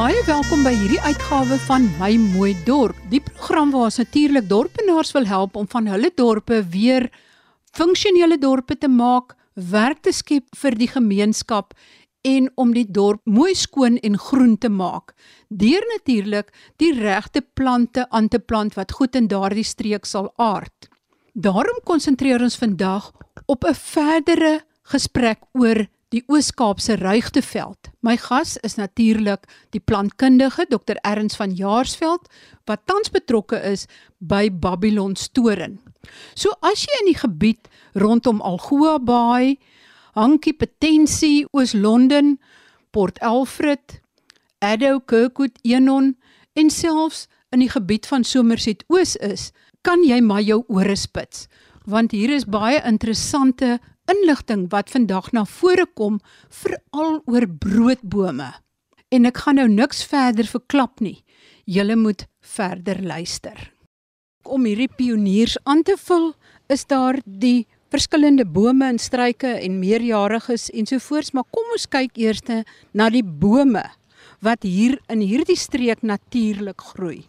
Baie welkom by hierdie uitgawe van My Mooi Dorp. Die program waar ons natuurlik dorpenaars wil help om van hulle dorpe weer funksionele dorpe te maak, werk te skep vir die gemeenskap en om die dorp mooi skoon en groen te maak. Deur natuurlik die regte plante aan te plant wat goed in daardie streek sal aard. Daarom konsentreer ons vandag op 'n verdere gesprek oor die Oos-Kaapse Ruigteveld. My gas is natuurlik die plantkundige Dr Erns van Jaarsveld wat tans betrokke is by Babylon Storen. So as jy in die gebied rondom Algoa Bay, Hankie Potensie, Oos-London, Port Alfred, Addo Kirkwood, Enon en selfs in die gebied van Somerset Oos is, kan jy maar jou ore spits want hier is baie interessante inligting wat vandag na vore kom veral oor broodbome. En ek gaan nou niks verder verklap nie. Julle moet verder luister. Om hierdie pioniers aan te vul, is daar die verskillende bome en struike en meerjariges ensovoorts, maar kom ons kyk eers na die bome wat hier in hierdie streek natuurlik groei.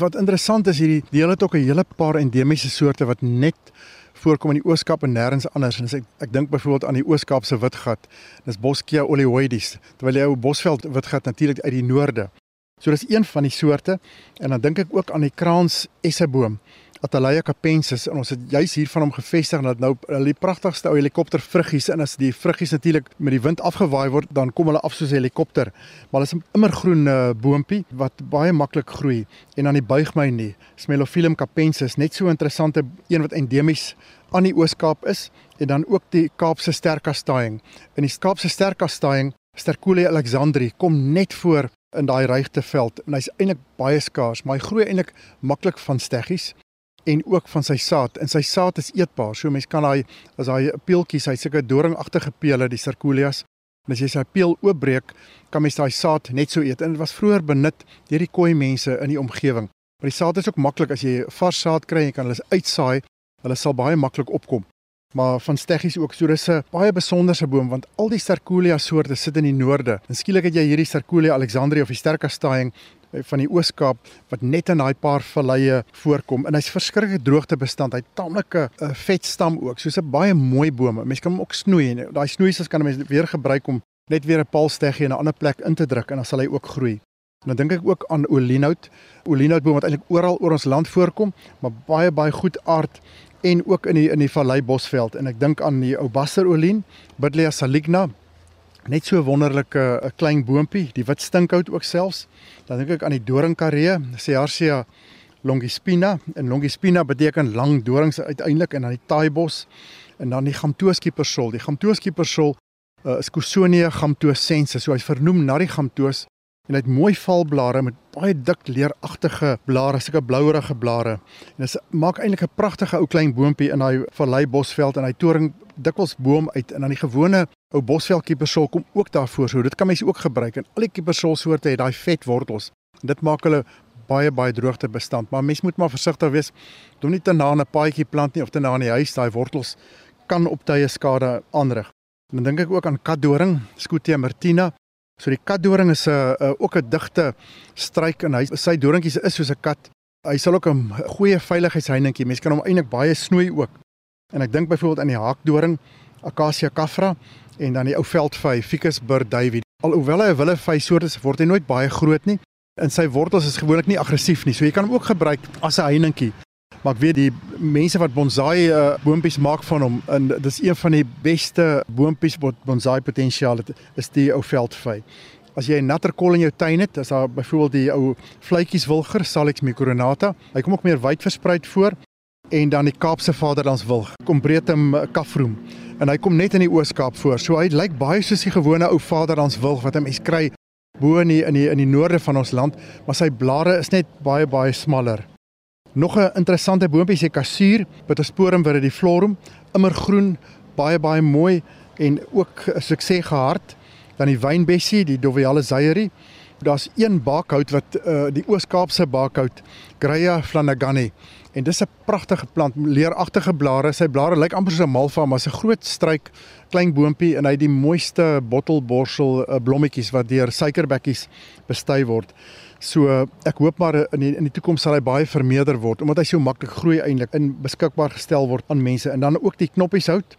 Wat interessant is hierdie deel het ook 'n hele paar endemiese soorte wat net voorkom in die Ooskaap en nêrens anders. En ek ek dink byvoorbeeld aan die Ooskaap se witgat. Dis Boschia oleoides, terwyl jy ou Bosveld witgat natuurlik uit die noorde. So dis een van die soorte en dan dink ek ook aan die kraans esseboom. Atalaya capensis en ons het juis hier van hom gevestig dat nou hulle die pragtigste ou helikopter vruggies en as die vruggies natuurlik met die wind afgewaai word dan kom hulle af soos 'n helikopter. Maar hulle is 'n immergroen uh, boontjie wat baie maklik groei en aan die buig my nie. Smelophyllum capensis net so interessante een wat endemies aan die Oos-Kaap is en dan ook die Kaapse sterkastaing. In die Kaapse sterkastaing Sterculia alexandri kom net voor in daai ruigteveld en hy's eintlik baie skaars, maar hy groei eintlik maklik van steggies en ook van sy saad. En sy saad is eetbaar. So mense kan daai as daai peeltjies, hy sulke doringagtige pele, die Circulias. En as jy sy peel oopbreek, kan mens daai saad net so eet. En dit was vroeër benut deur die koi mense in die omgewing. Maar die saad is ook maklik as jy vars saad kry, jy kan hulle uitsaai. Hulle sal baie maklik opkom. Maar van steggies ook. So dis 'n baie besonderse boom want al die Circulia soorte sit in die noorde. En skielik het jy hierdie Circulia alexandri of die sterkastaing Eh, van die Oos-Kaap wat net in daai paar valleie voorkom en hy's verskriklike droogtebestand. Hy't taamlike uh, vet stam ook. Soos 'n baie mooi boom. Mense kan hom ook snoei en daai snoeisels kan mense weer gebruik om net weer 'n paalsteggie in 'n ander plek in te druk en dan sal hy ook groei. Dan dink ek ook aan olienhout. Olienhoutboom wat eintlik oral oor ons land voorkom, maar baie baie goed aard en ook in die in die vallei bosveld en ek dink aan die ou basterolien, Buddleia saligna, net so wonderlike 'n klein boontjie, die wit stinkhout ook selfs. Dan dink ek aan die doringkaree, Cearcia longispina en longispina beteken lang dorings uiteindelik en dan die taaibos en dan die gamtooskiepersol. Die gamtooskiepersol uh, is Cousonia gamtosense, so hy's vernoem na die gamtoos en hy het mooi valblare met baie dik leeragtige blare, sulke blouerige blare. En dit maak eintlik 'n pragtige ou klein boontjie in daai vallei bosveld en hy toring dikwels boom uit en dan die gewone ou bosveld kiepersol kom ook daarvoor. So dit kan mense ook gebruik en al die kiepersol soorte het daai vet wortels. En dit maak hulle baie baie droogte bestand. Maar mens moet maar versigtig wees. Doen nie te na 'n paadjie plant nie of te na in die huis. Daai wortels kan op tye skade aanrig. En dan dink ek ook aan katdoring, Scutia martina. So die katdoring is 'n uh, uh, ook 'n digte struik en hy sy doringkies is soos 'n kat. Hy sal ook 'n goeie veiligheidsheininkie. Mense kan hom eintlik baie snoei ook. En ek dink byvoorbeeld aan die haakdoring, Acacia caffra en dan die ou veldvy, Ficus burdavi. Alhoewel hy 'n willevy soort is, word hy nooit baie groot nie. En sy wortels is gewoonlik nie aggressief nie. So jy kan hom ook gebruik as 'n heininkie. Maar ek weet die mense wat bonsai uh, boontjies maak van hom en dis een van die beste boontjies wat bonsai potensiaal het, is die ou veldvy. As jy 'n natter kol in jou tuin het, as daar byvoorbeeld die ou vletjies wilger, Salix micronata, hy kom ook meer wyd versprei voor en dan die Kaapse Vaderlands wilg, Combretum kafroom. En hy kom net in die Oos-Kaap voor. So hy lyk baie soos die gewone ou Vaderlands wilg wat 'n mens kry bo in die, in die in die noorde van ons land, maar sy blare is net baie baie smaller. Nog 'n interessante boontjie is die kasuur, Pittosporum viridiflorum, immergroen, baie baie mooi en ook 'n sukses gehard. Dan die wynbessie, die Doviale zeierie Daar's een bakhout wat uh, die Oos-Kaapse bakhout, Greya flanagani. En dis 'n pragtige plant, leeragtige blare. Sy blare lyk amper soos 'n malva, maar 'n groot struik, klein boontjie en hy het die mooiste bottelborsel uh, blommetjies wat deur suikerbekkies bestui word. So ek hoop maar in die, in die toekoms sal hy baie vermeerder word omdat hy so maklik groei eintlik in beskikbaar gestel word aan mense en dan ook die knoppieshout.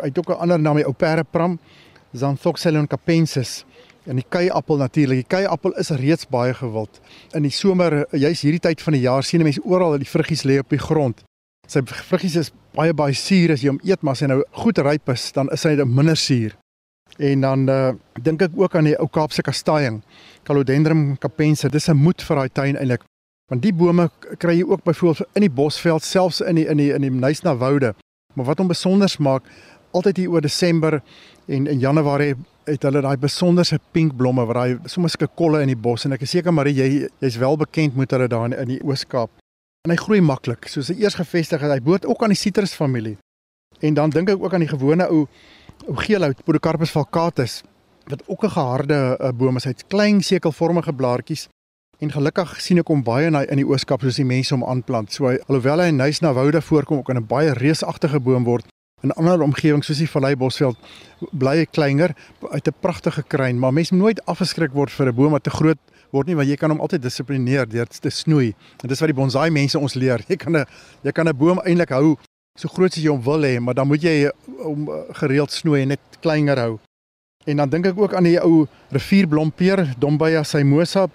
Hy het ook 'n ander naam, die Operapram, Xanthoxylon capensis. En die keiappel natuurlik. Die keiappel is reeds baie gewild. In die somer, juis hierdie tyd van die jaar, sien mense oral dat die vruggies lê op die grond. Sy vruggies is baie baie suur as jy hom eet, maar as hy nou goed ryp is, dan is hy minder suur. En dan uh, dink ek ook aan die ou Kaapse kastaaiing, Calodendron capense. Dis 'n moed vir daai tuin eintlik. Want die bome kry jy ook byvoorbeeld in die Bosveld, selfs in die in die in die Nysna woude. Maar wat hom besonder maak, altyd hier oor Desember en in Januarie het hulle daai besonderse pink blomme wat daai sommer sulke kolle in die bos en ek is seker maar jy jy's wel bekend met hulle daar in, in die Oos-Kaap. En hy groei maklik. Soos hy eers gevestig het, hy behoort ook aan die sitrusfamilie. En dan dink ek ook aan die gewone ou ou geelhout Podocarpus falcatus wat ook 'n geharde uh, boom is. Hy het klein sekelvormige blaartjies en gelukkig sien ek hom baie in in die Oos-Kaap soos die mense hom aanplant. So hy, alhoewel hy in Nysna woude voorkom ook 'n baie reusagtige boom word, in ander omgewings soos die Vallei Bosveld bly hy kleiner uit 'n pragtige kruin, maar mens moet nooit afgeskrik word vir 'n boom wat te groot word nie want jy kan hom altyd dissiplineer deur te snoei. En dis wat die bonsai mense ons leer. Jy kan 'n jy kan 'n boom eintlik hou so groot as jy hom wil hê, maar dan moet jy hom gereeld snoei en net kleiner hou. En dan dink ek ook aan die ou rivierblompeer, Dombaya simosa,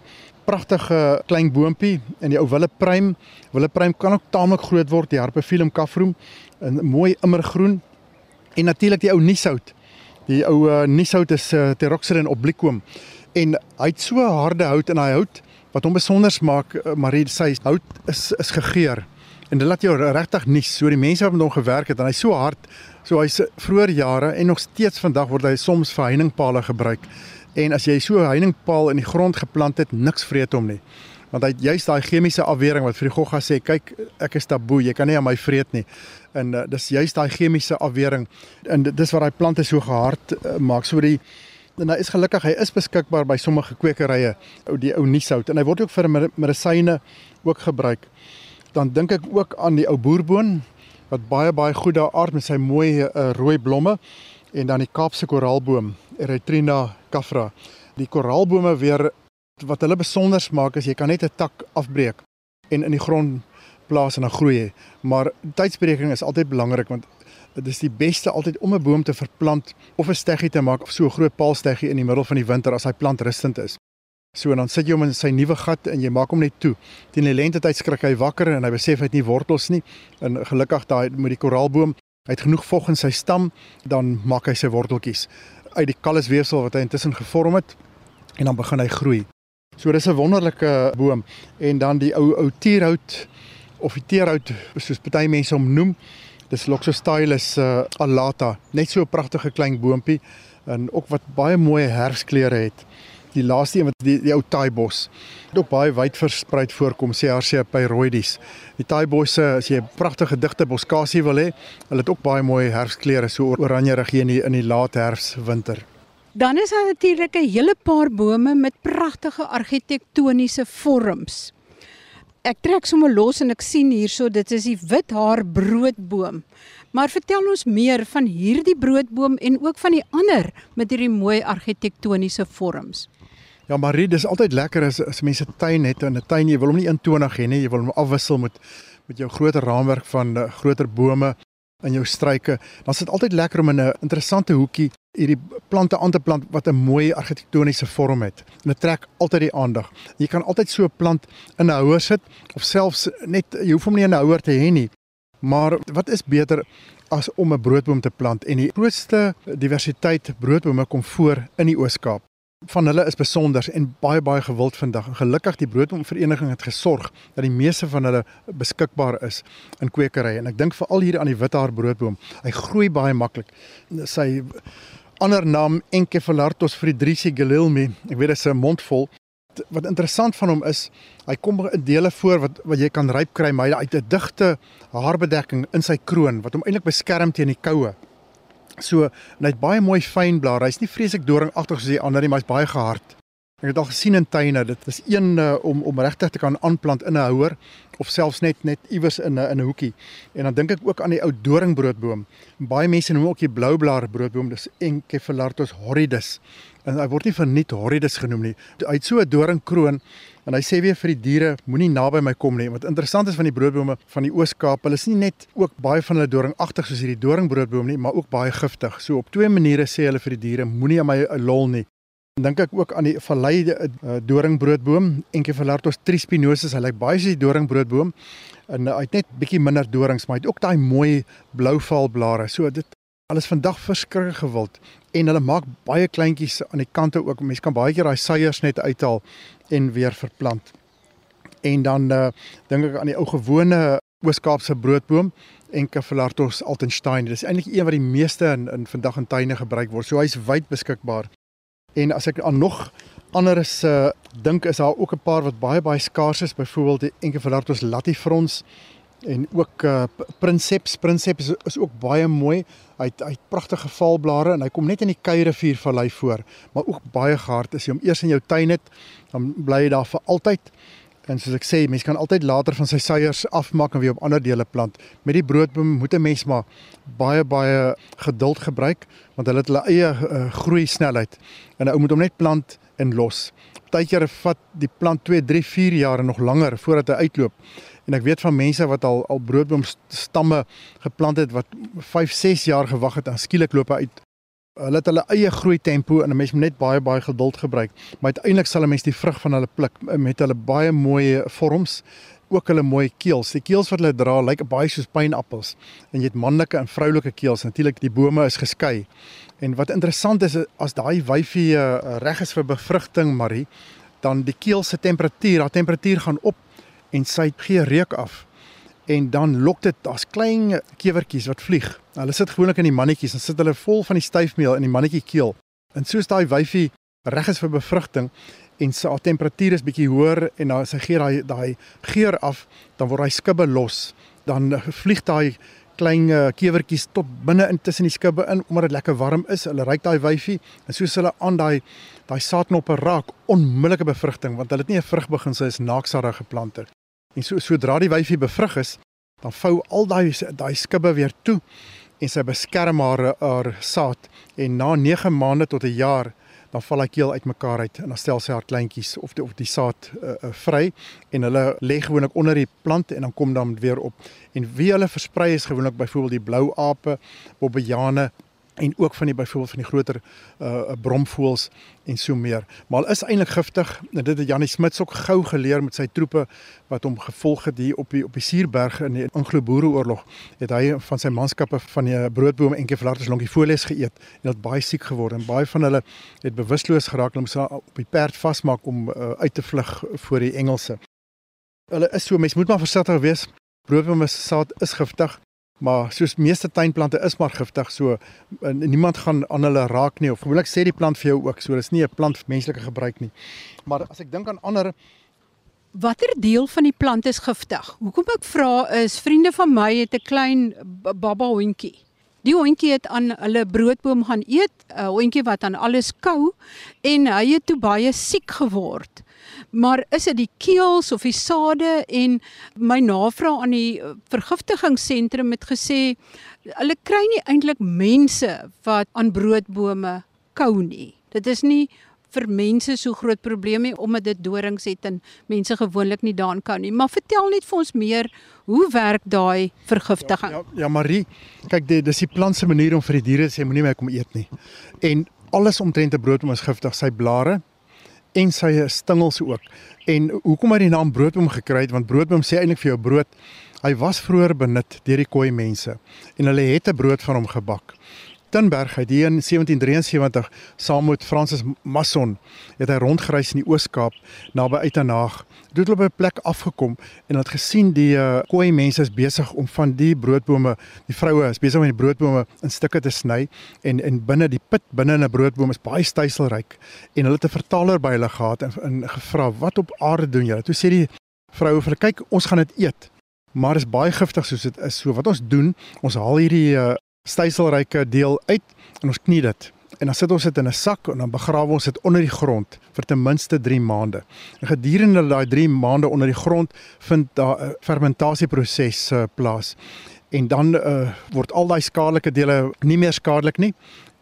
pragtige klein boontjie en die ou willeprym. Willeprym kan ook taamlik groot word, die Harpephyllum caffrum, 'n mooi immergroen. En natuurlik die ou nieshout. Die ou uh, nieshout is uh, Teroxerin obliquum en hy het so harde hout in hy hout wat hom besonder maak, uh, Marie sê hout is is gegeur. En dit laat jou regtig nies. So die mense wat met hom gewerk het en hy's so hard, so hy's vroeër jare en nog steeds vandag word hy soms vir heiningpale gebruik. En as jy so 'n heuningpaal in die grond geplant het, niks vreet hom nie. Want hy juist daai chemiese afwering wat vir die gogga sê, kyk, ek is taboe, jy kan nie aan my vreet nie. En uh, dis juist daai chemiese afwering en dis wat daai plante so gehard uh, maak. So die en hy is gelukkig, hy is beskikbaar by sommige kwekerye, ou die ou nieshout en hy word ook vir medisyne ook gebruik. Dan dink ek ook aan die ou boerboon wat baie baie goed daar aard met sy mooi uh, rooi blomme en dan die Kaapse koraalboom Erythrina caffra. Die koraalbome weer wat hulle besonder maak is jy kan net 'n tak afbreek en in die grond plaas en dan groei hy. Maar tydsberekening is altyd belangrik want dit is die beste altyd om 'n boom te verplant of 'n steggie te maak of so 'n groot paalsteggie in die middel van die winter as hy plant rustend is. So en dan sit jy hom in sy nuwe gat en jy maak hom net toe. Teen die lente tyd skrik hy wakker en hy besef hy het nie wortels nie. En gelukkig daai met die koraalboom hy het genoeg vog in sy stam, dan maak hy sy worteltjies uit die kallisweefsel wat hy intussen gevorm het en dan begin hy groei. So dis 'n wonderlike boom en dan die ou ou tierhout of die tierhout soos party mense hom noem, dis Loxostylus uh, alata, net so 'n pragtige klein boontjie en ook wat baie mooi herfskleure het die laaste een wat die, die ou taaibos wat ook baie wyd versprei voorkom sê Arsia pyroides. Die taaibosse as jy 'n pragtige digte boskasie wil hê, hulle het ook baie mooi herfskleure so oranje regie in die, in die laat herfs winter. Dan is daar natuurlik 'n hele paar bome met pragtige argitektoniese vorms. Ek trek sommer los en ek sien hierso dit is die withaar broodboom. Maar vertel ons meer van hierdie broodboom en ook van die ander met hierdie mooi argitektoniese vorms. Ja, Marie, dis altyd lekker as as mense tuin het en 'n tuin jy wil hom nie intonig hê nie, jy wil hom afwissel met met jou groter raamwerk van uh, groter bome in jou struike. Dan is dit altyd lekker om in 'n interessante hoekie hierdie plante aan te plant wat 'n mooi argitektoniese vorm het. En dit trek altyd die aandag. Jy kan altyd so 'n plant in 'n houer sit of selfs net jy hoef hom nie in 'n houer te hê nie. Maar wat is beter as om 'n broodboom te plant en die grootste diversiteit broodbome kom voor in die Oos-Kaap van hulle is besonder en baie baie gewild vandag. En gelukkig die broodboomvereniging het gesorg dat die meeste van hulle beskikbaar is in kwekerye en ek dink veral hier aan die withaar broodboom. Hy groei baie maklik. Sy ander naam Encephalartos friedrichi gelilmi. Ek weet dit is 'n mondvol. Wat interessant van hom is, hy kom in dele voor wat wat jy kan ryp kry, maar hy het 'n digte haarbedekking in sy kroon wat hom eintlik beskerm teen die koue. So, hy het baie mooi fyn blare. Hy's nie vreeslik doringagtig soos die ander nie, maar hy's baie gehard. Ek het al gesien in tuine, dit is een uh, om om regtig te kan aanplant in 'n houer of selfs net net iewers in 'n in 'n hoekie. En dan dink ek ook aan die ou doringbroodboom. Baie mense noem ook die bloublaar broodboom, dis Encephalartos horridus. En hy word nie verniet horridus genoem nie. Hy het so 'n doringkroon en hy sê weer vir die diere moenie naby my kom nie. Wat interessant is van die broodbome van die Oos-Kaap, hulle is nie net ook baie van hulle doringagtig soos hierdie doringbroodboom nie, maar ook baie giftig. So op twee maniere sê hulle vir die diere moenie aan my lol nie dink ek ook aan die vallei uh, doringbroodboom Encephalartos trispinosus. Hy lyk baie soos die doringbroodboom en uh, hy het net bietjie minder dorings, maar hy het ook daai mooi blou valblare. So dit alles vandag verskriklik gewild en hulle maak baie kleintjies aan die kante ook. Mense kan baie keer daai seiers net uithaal en weer verplant. En dan uh, dink ek aan die ou gewone Oos-Kaapse broodboom Encephalartos altenstein. Dit is eintlik een wat die meeste in, in vandag in tuine gebruik word. So hy's wyd beskikbaar. En as ek aan nog ander is uh dink is daar ook 'n paar wat baie baie skaars is, byvoorbeeld die Encephalartos latifrons en ook uh Princeps. Princeps is, is ook baie mooi. Hy het hy het pragtige valblare en hy kom net in die Kuierrivier vallei voor, maar ook baie gehard is hy om eers in jou tuin het, dan bly hy daar vir altyd. En soos ek sê, mense kan altyd later van sy seiers afmaak en weer op ander dele plant. Met die broodboom moet 'n mens maar baie baie geduld gebruik want hulle het hulle eie uh, groei snelheid. En 'n ou moet hom net plant en los. Partykeer vat die plant 2, 3, 4 jaar en nog langer voordat hy uitloop. En ek weet van mense wat al al broodboomstamme geplant het wat 5, 6 jaar gewag het en skielik loop hy uit hulle het hulle eie groei tempo en 'n mens moet net baie baie geduld gebruik. Maar uiteindelik sal 'n mens die vrug van hulle pluk met hulle baie mooi vorms, ook hulle mooi keels. Die keels wat hulle dra lyk baie soos pynappels. En jy het manlike en vroulike keels. Natuurlik die bome is geskei. En wat interessant is as daai wyfie uh, reg is vir bevrugting, Marie, dan die keel se temperatuur, haar temperatuur gaan op en sy gee reuk af en dan lok dit daar's klein kewertjies wat vlieg. Hulle sit gewoonlik in die mannetjies en sit hulle vol van die styfmeel in die mannetjie keel. En soos daai wyfie reg is vir bevrugting en sy temperatuur is bietjie hoër en dan sy gee daai daai geur af, dan word hy skibbe los. Dan vlieg daai klein kewertjies tot binne in tussen die skibbe in omdat dit lekker warm is. Hulle ruik daai wyfie en soos hulle aan daai daai saadknoppe raak, onmiddellike bevrugting want hulle het nie 'n vrugbeginsel is naaksade geplant het. En so sodra die wyfie bevrug is, dan vou al daai daai skibbe weer toe en sy beskerm haar haar saad en na 9 maande tot 'n jaar dan val hy keel uitmekaar uit en dan stel sy haar kleintjies of die, of die saad uh, uh, vry en hulle lê gewoonlik onder die plant en dan kom dan weer op. En wie hulle versprei is gewoonlik byvoorbeeld die blou ape, bobbejane en ook van die byvoorbeeld van die groter uh bromvoëls en so meer. Maar is eintlik giftig. En dit het Janie Smits ook gou geleer met sy troepe wat hom gevolg het hier op die op die Suurberg in die Anglo-Boereoorlog. Het hy van sy manskappe van die broodboom en keflartus longifolies geëet en het baie siek geword en baie van hulle het bewusteloos geraak en moes op die perd vasmaak om uh, uit te vlug voor die Engelse. Hulle is so mens moet maar versigtig wees. Broodboom se saad is giftig. Maar soos meeste tuinplante is maar giftig, so niemand gaan aan hulle raak nie of ek sê die plant vir jou ook, so dis nie 'n plant vir menslike gebruik nie. Maar as ek dink aan ander watter deel van die plant is giftig? Hoekom ek vra is vriende van my het 'n klein baba hondjie. Die hondjie het aan hulle broodboom gaan eet, 'n hondjie wat aan alles kou en hy het toe baie siek geword maar is dit die keels of die sade en my navraag aan die eh, vergiftigingssentrum het gesê hulle kry nie eintlik mense wat aan broodbome kou nie. Dit is nie vir mense so groot probleem nie omdat dit dorings het en mense gewoonlik nie daaraan kan nie. Maar vertel net vir ons meer, hoe werk daai vergiftiging? Ja, ja, ja Marie, kyk dit dis die plant se manier om vir die diere sê moenie meer kom eet nie. En alles omtrent 'n broodboom is giftig, sy blare, en sy stingels ook. En hoekom hy die naam broodboom gekry het want broodboom sê eintlik vir jou brood. Hy was vroeër benut deur die Khoi mense en hulle het 'n brood van hom gebak. Tinberg het hier in 1773 saam met Francis Masson het hy rondgereis in die Oos-Kaap naby Uitenaag. Toe het by 'n plek afgekom en het gesien die uh, Khoi mense is besig om van die broodbome, die vroue is besig om die broodbome in stukke te sny en en binne die pit binne in 'n broodboom is baie styselryk en hulle het 'n vertaler by hulle gehad en, en gevra wat op aarde doen julle? Toe sê die vroue vir kyk ons gaan dit eet. Maar is baie giftig soos dit is. So wat ons doen, ons haal hierdie uh, styselryke deel uit en ons knie dit en dan sit ons dit in 'n sak en dan begrawe ons dit onder die grond vir ten minste 3 maande. En gedurende daai 3 maande onder die grond vind daar 'n fermentasieproses uh, plaas. En dan uh, word al daai skadelike dele nie meer skadelik nie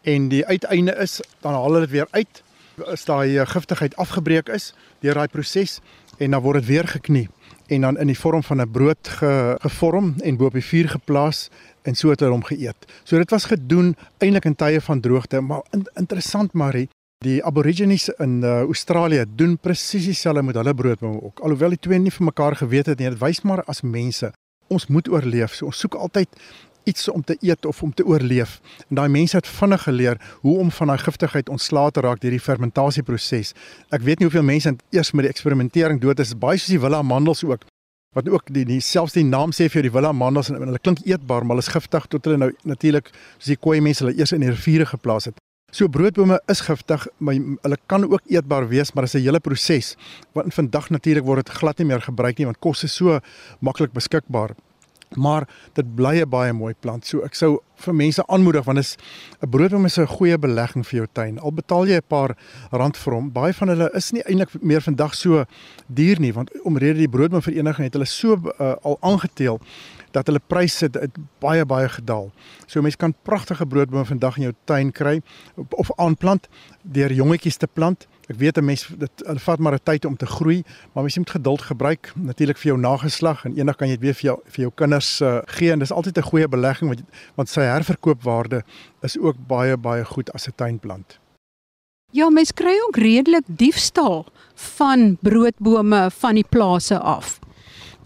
en die uiteinde is dan haal hulle dit weer uit as daai giftigheid afgebreek is deur daai proses en dan word dit weer geknie en dan in die vorm van 'n brood ge, gevorm en bo op die vuur geplaas en so het hulle hom geëet. So dit was gedoen eintlik in tye van droogte, maar in, interessant Marie, die Aborigines in uh, Australië doen presies dieselfde met hulle broodbome ook. Alhoewel die twee nie vir mekaar geweet het nie, dit wys maar as mense ons moet oorleef. So ons soek altyd iets om te eet of om te oorleef. En daai mense het vinnig geleer hoe om van daai giftigheid ontslae te raak deur die fermentasieproses. Ek weet nie hoeveel mense eers met die eksperimentering dood is. Baie soos die wille amandels ook. Wat ook die, die selfs die naam sê vir die wille amandels en hulle klink eetbaar, maar hulle is giftig tot hulle nou natuurlik soos die koei mense hulle eers in die riviere geplaas het. So broodbome is giftig, maar hulle kan ook eetbaar wees, maar dit is 'n hele proses. Want vandag natuurlik word dit glad nie meer gebruik nie want kos is so maklik beskikbaar maar dit bly 'n baie mooi plant. So ek sou vir mense aanmoedig want is 'n broodboom is 'n goeie belegging vir jou tuin. Al betaal jy 'n paar rand vir hom, baie van hulle is nie eintlik meer vandag so duur nie want omrede die broodboomvereniging het hulle so uh, al aangeteel dat hulle pryse het, het baie baie gedaal. So mense kan pragtige broodbome vandag in jou tuin kry of aanplant deur jongetjies te plant. Ek weet 'n mens dit vat maar 'n tyd om te groei, maar mens moet geduld gebruik natuurlik vir jou nageslag en eendag kan jy dit weer vir jou vir jou kinders uh, gee en dis altyd 'n goeie belegging want want sy herverkoopwaarde is ook baie baie goed as 'n tuinplant. Ja, mens kry ook redelik diefstal van broodbome van die plase af.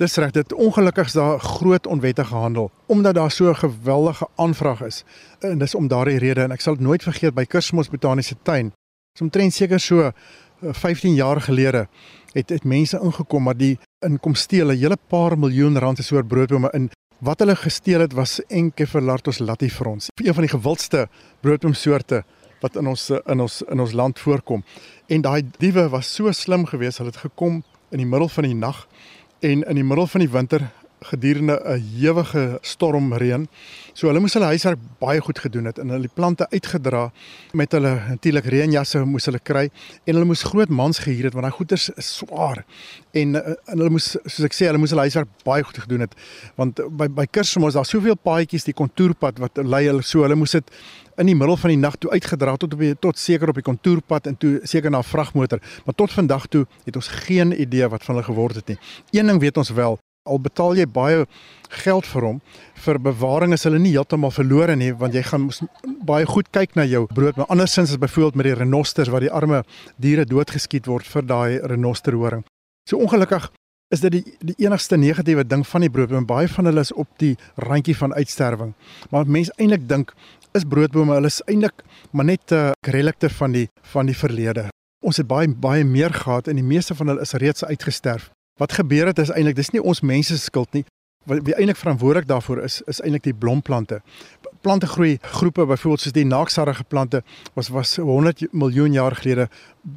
Dis reg, dit ongelukkig is daar groot onwettige handel omdat daar so 'n geweldige aanvraag is. En dis om daardie rede en ek sal dit nooit vergeet by Kersmos Botaniese Tuin Omtrent seker so 15 eh, jaar gelede het het mense ingekom maar die inkom steel 'n hele paar miljoen rand se soort broodbome in. Wat hulle gesteel het was Encephalartos latifrons, een van die gewildste broodboomsoorte wat in ons in ons in ons land voorkom. En daai diewe was so slim geweest, hulle het gekom in die middel van die nag en in die middel van die winter gedurende 'n ewige stormreën. So hulle moes hulle huiswerk baie goed gedoen het en hulle die plante uitgedra met hulle natuurlik reënjasse moes hulle kry en hulle moes groot mans gehuur het want daai goeder is swaar. En, eh, en hulle moes soos ek sê hulle moes hulle huiswerk baie goed gedoen het want by by Kersfees daar soveel paadjies die kontourpad wat lei hulle so hulle moes dit in die middel van die nag toe uitgedra tot op die, tot seker op die kontourpad en toe seker na 'n vragmotor maar tot vandag toe het ons geen idee wat van hulle geword het nie. Een ding weet ons wel al betaal jy baie geld vir hom vir bewaring is hulle nie heeltemal verlore nie want jy gaan baie goed kyk na jou brood maar andersins is byvoorbeeld met die renosters waar die arme diere doodgeskiet word vir daai renosterhoring. So ongelukkig is dit die die enigste negatiewe ding van die broodboom baie van hulle is op die randjie van uitsterwing. Maar mense eintlik dink is broodbome hulle is eintlik maar net 'n uh, relikte van die van die verlede. Ons het baie baie meer gehad en die meeste van hulle is reeds uitgesterf. Wat gebeur het is eintlik dis nie ons mense se skuld nie. Wat wie eintlik verantwoordelik daarvoor is is eintlik die blomplante. Plante groei groepe byvoorbeeld soos die naaksarige plante was was 100 miljoen jaar gelede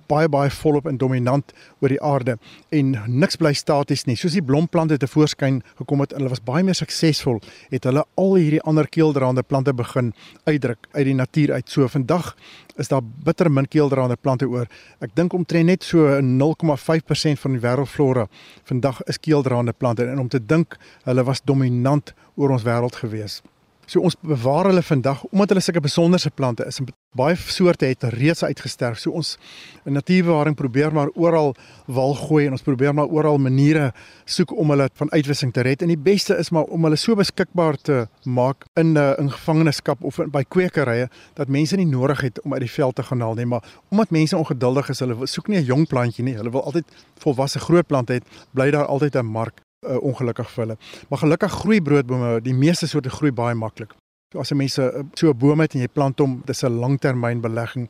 baie baie volop en dominant oor die aarde en niks bly staties nie. Soos die blomplante te voorskyn gekom het, hulle was baie meer suksesvol, het hulle al hierdie ander keeldraande plante begin uitdruk uit die natuur uit. So vandag is daar bitter min keeldraande plante oor. Ek dink omtrent net so 0,5% van die wêreldflora vandag is keeldraande plante en om te dink hulle was dominant oor ons wêreld gewees. So ons bewaar hulle vandag omdat hulle sulke besonderse plante is. Baie soorte het reeds uitgesterf. So ons in natuurbewaring probeer maar oral wal gooi en ons probeer maar oral maniere soek om hulle van uitwissing te red. En die beste is maar om hulle so beskikbaar te maak in 'n uh, gevangenskap of in, by kwekerye dat mense nie nodig het om uit die veld te gaan haal nie, maar omdat mense ongeduldig is, hulle soek nie 'n jong plantjie nie. Hulle wil altyd volwasse groot plante hê. Bly daar altyd 'n mark uh, ongelukkig vir hulle. Maar gelukkig groei broodbome, die meeste soorte groei baie maklik. As 'n mens uh, so 'n boom het en jy plant hom, dis 'n langtermynbelegging.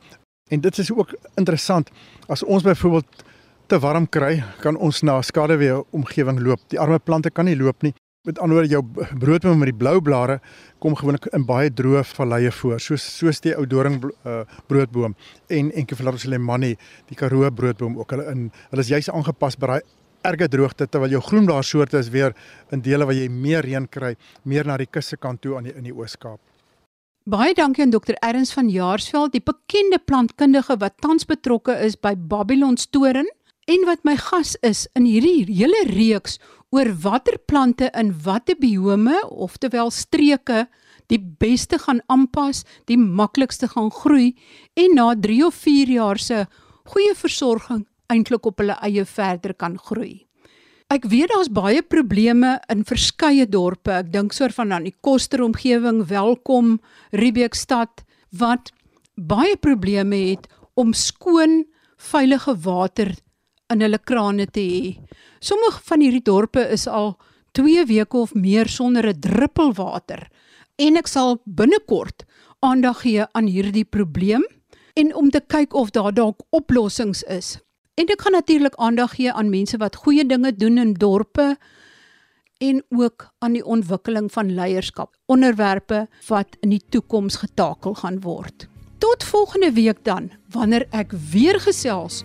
En dit is ook interessant as ons byvoorbeeld te warm kry, kan ons na skaduwee omgewing loop. Die arme plante kan nie loop nie. Met ander woorde jou broodboom met die blou blare kom gewoonlik in baie droë valleie voor, soos soos die ou doring uh, broodboom en Encephalarus lemani, die Karoo broodboom ook. Hulle in hulle is juis aangepas by daai erge droogte terwyl jou groenblaarsoorte is weer in dele waar jy meer reën kry, meer na die kuste kant toe aan die in die Oos-Kaap. Baie dankie aan Dr. Erns van Jaarsveld, die bekende plantkundige wat tans betrokke is by Babylon Storen en wat my gas is in hierdie hele reeks oor watter plante in watter biome, oftewel streke, die beste gaan aanpas, die maklikste gaan groei en na 3 of 4 jaar se goeie versorging eintlik op hulle eie verder kan groei. Ek weet daar's baie probleme in verskeie dorpe. Ek dink soor van aan die Koster omgewing, Welkom, Riebeekstad wat baie probleme het om skoon, veilige water in hulle krane te hê. Sommige van hierdie dorpe is al 2 weke of meer sonder 'n druppel water. En ek sal binnekort aandag gee aan hierdie probleem en om te kyk of daar dalk oplossings is. En ek gaan natuurlik aandag gee aan mense wat goeie dinge doen in dorpe en ook aan die ontwikkeling van leierskap, onderwerpe wat in die toekoms getakel gaan word. Tot volgende week dan, wanneer ek weer gesels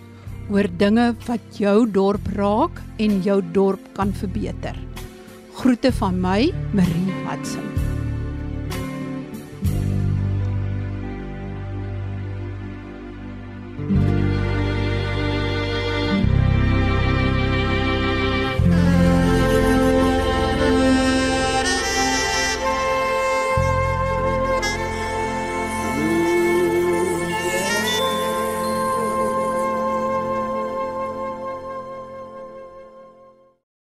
oor dinge wat jou dorp raak en jou dorp kan verbeter. Groete van my, Marie Hudson.